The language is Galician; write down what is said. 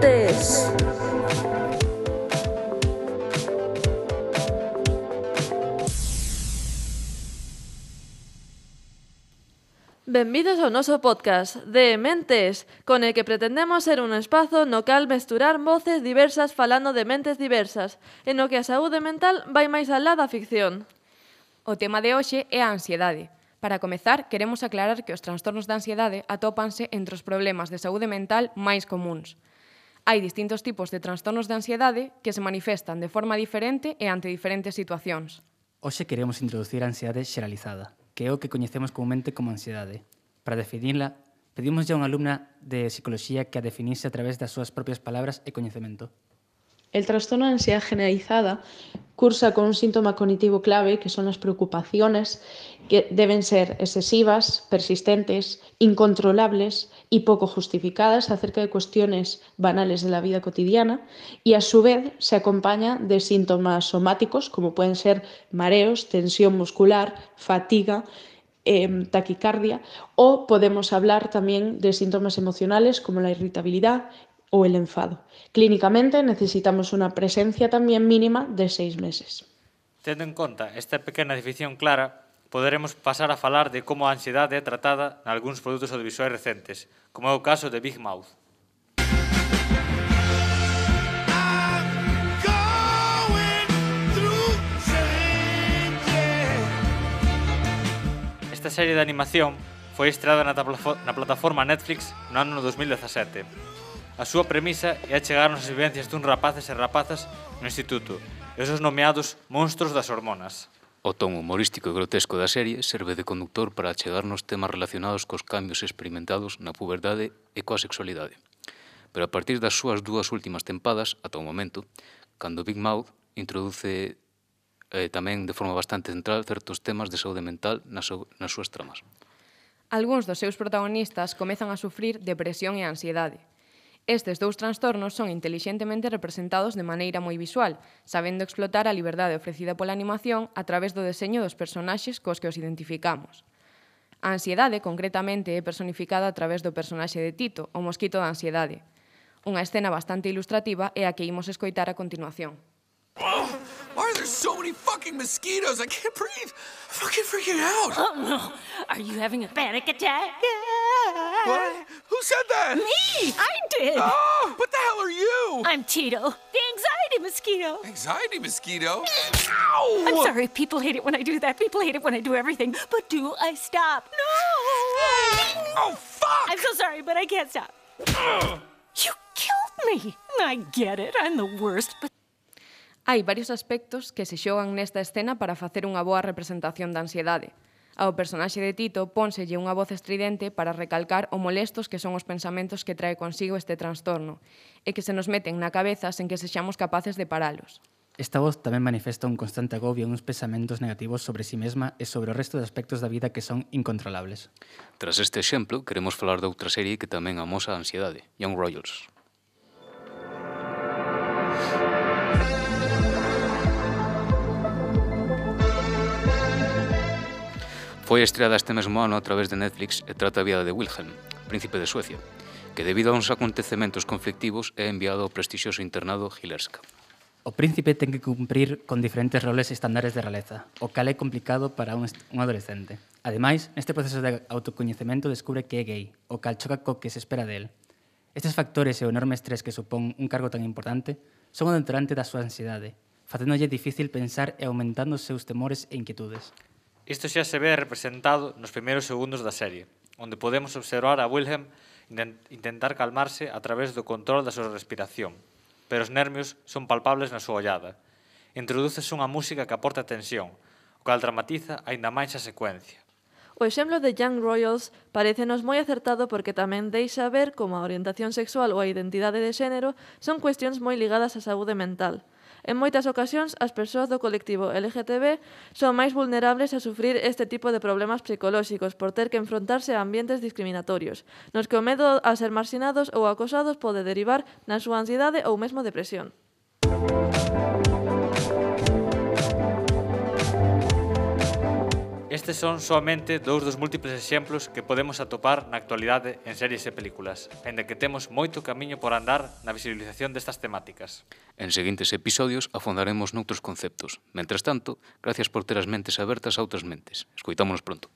Deportes. Benvidos ao noso podcast de Mentes, con el que pretendemos ser un espazo no cal mesturar voces diversas falando de mentes diversas, e no que a saúde mental vai máis alá da ficción. O tema de hoxe é a ansiedade. Para comezar, queremos aclarar que os trastornos de ansiedade atópanse entre os problemas de saúde mental máis comuns hai distintos tipos de trastornos de ansiedade que se manifestan de forma diferente e ante diferentes situacións. Hoxe queremos introducir a ansiedade xeralizada, que é o que coñecemos comumente como ansiedade. Para definirla, pedimos a unha alumna de psicología que a definise a través das súas propias palabras e coñecemento. El trastorno de ansiedad generalizada cursa con un síntoma cognitivo clave que son las preocupaciones que deben ser excesivas, persistentes, incontrolables y poco justificadas acerca de cuestiones banales de la vida cotidiana y a su vez se acompaña de síntomas somáticos como pueden ser mareos, tensión muscular, fatiga, eh, taquicardia o podemos hablar también de síntomas emocionales como la irritabilidad, o el enfado. Clínicamente necesitamos una presencia también mínima de seis meses. Tendo en conta esta pequena definición clara, poderemos pasar a falar de como a ansiedade é tratada en algúns produtos audiovisuais recentes, como é o caso de Big Mouth. Esta serie de animación foi estreada na, na plataforma Netflix no ano 2017 A súa premisa é achegarnos as vivencias dun rapaces e rapazas no instituto, esos nomeados monstros das hormonas. O ton humorístico e grotesco da serie serve de conductor para achegarnos temas relacionados cos cambios experimentados na puberdade e coa sexualidade. Pero a partir das súas dúas últimas tempadas, ata o momento, cando Big Mouth introduce eh, tamén de forma bastante central certos temas de saúde mental nas, nas súas tramas. Algúns dos seus protagonistas comezan a sufrir depresión e ansiedade, Estes dous trastornos son intelixentemente representados de maneira moi visual, sabendo explotar a liberdade ofrecida pola animación a través do deseño dos personaxes cos que os identificamos. A ansiedade, concretamente, é personificada a través do personaxe de Tito, o mosquito da ansiedade. Unha escena bastante ilustrativa é a que imos escoitar a continuación. Why are there so many fucking mosquitoes? I can't breathe. I'm fucking freaking out. Oh no. Are you having a panic attack? What? Who said that? Me! I did! Oh, what the hell are you? I'm Tito, the anxiety mosquito. Anxiety mosquito? Ow! I'm sorry, people hate it when I do that. People hate it when I do everything. But do I stop? No! Oh, fuck! I'm so sorry, but I can't stop. you killed me! I get it, I'm the worst, but Hai varios aspectos que se xogan nesta escena para facer unha boa representación da ansiedade. Ao personaxe de Tito pónselle unha voz estridente para recalcar o molestos que son os pensamentos que trae consigo este trastorno e que se nos meten na cabeza sen que sexamos capaces de paralos. Esta voz tamén manifesta un constante agobio e uns pensamentos negativos sobre si sí mesma e sobre o resto de aspectos da vida que son incontrolables. Tras este exemplo, queremos falar de outra serie que tamén amosa a ansiedade, Young Royals. Foi estreada este mesmo ano a través de Netflix e trata a vida de Wilhelm, príncipe de Suecia, que debido a uns acontecementos conflictivos é enviado ao prestixioso internado Hilerska. O príncipe ten que cumprir con diferentes roles e estándares de realeza, o cal é complicado para un, un adolescente. Ademais, neste proceso de autocoñecemento descubre que é gay, o cal choca co que se espera del. Estes factores e o enorme estrés que supón un cargo tan importante son o deterante da súa ansiedade, facéndolle difícil pensar e aumentando os seus temores e inquietudes. Isto xa se ve representado nos primeiros segundos da serie, onde podemos observar a Wilhelm intentar calmarse a través do control da súa respiración, pero os nervios son palpables na súa ollada. Introduces unha música que aporta tensión, o cal dramatiza aínda máis a secuencia. O exemplo de Young Royals parecenos moi acertado porque tamén deixa ver como a orientación sexual ou a identidade de xénero son cuestións moi ligadas á saúde mental. En moitas ocasións, as persoas do colectivo LGTB son máis vulnerables a sufrir este tipo de problemas psicolóxicos por ter que enfrontarse a ambientes discriminatorios, nos que o medo a ser marxinados ou acosados pode derivar na súa ansiedade ou mesmo depresión. Estes son soamente dous dos múltiples exemplos que podemos atopar na actualidade en series e películas, ainda que temos moito camiño por andar na visibilización destas temáticas. En seguintes episodios afondaremos noutros conceptos. Mentres tanto, gracias por ter as mentes abertas a outras mentes. Escoitámonos pronto.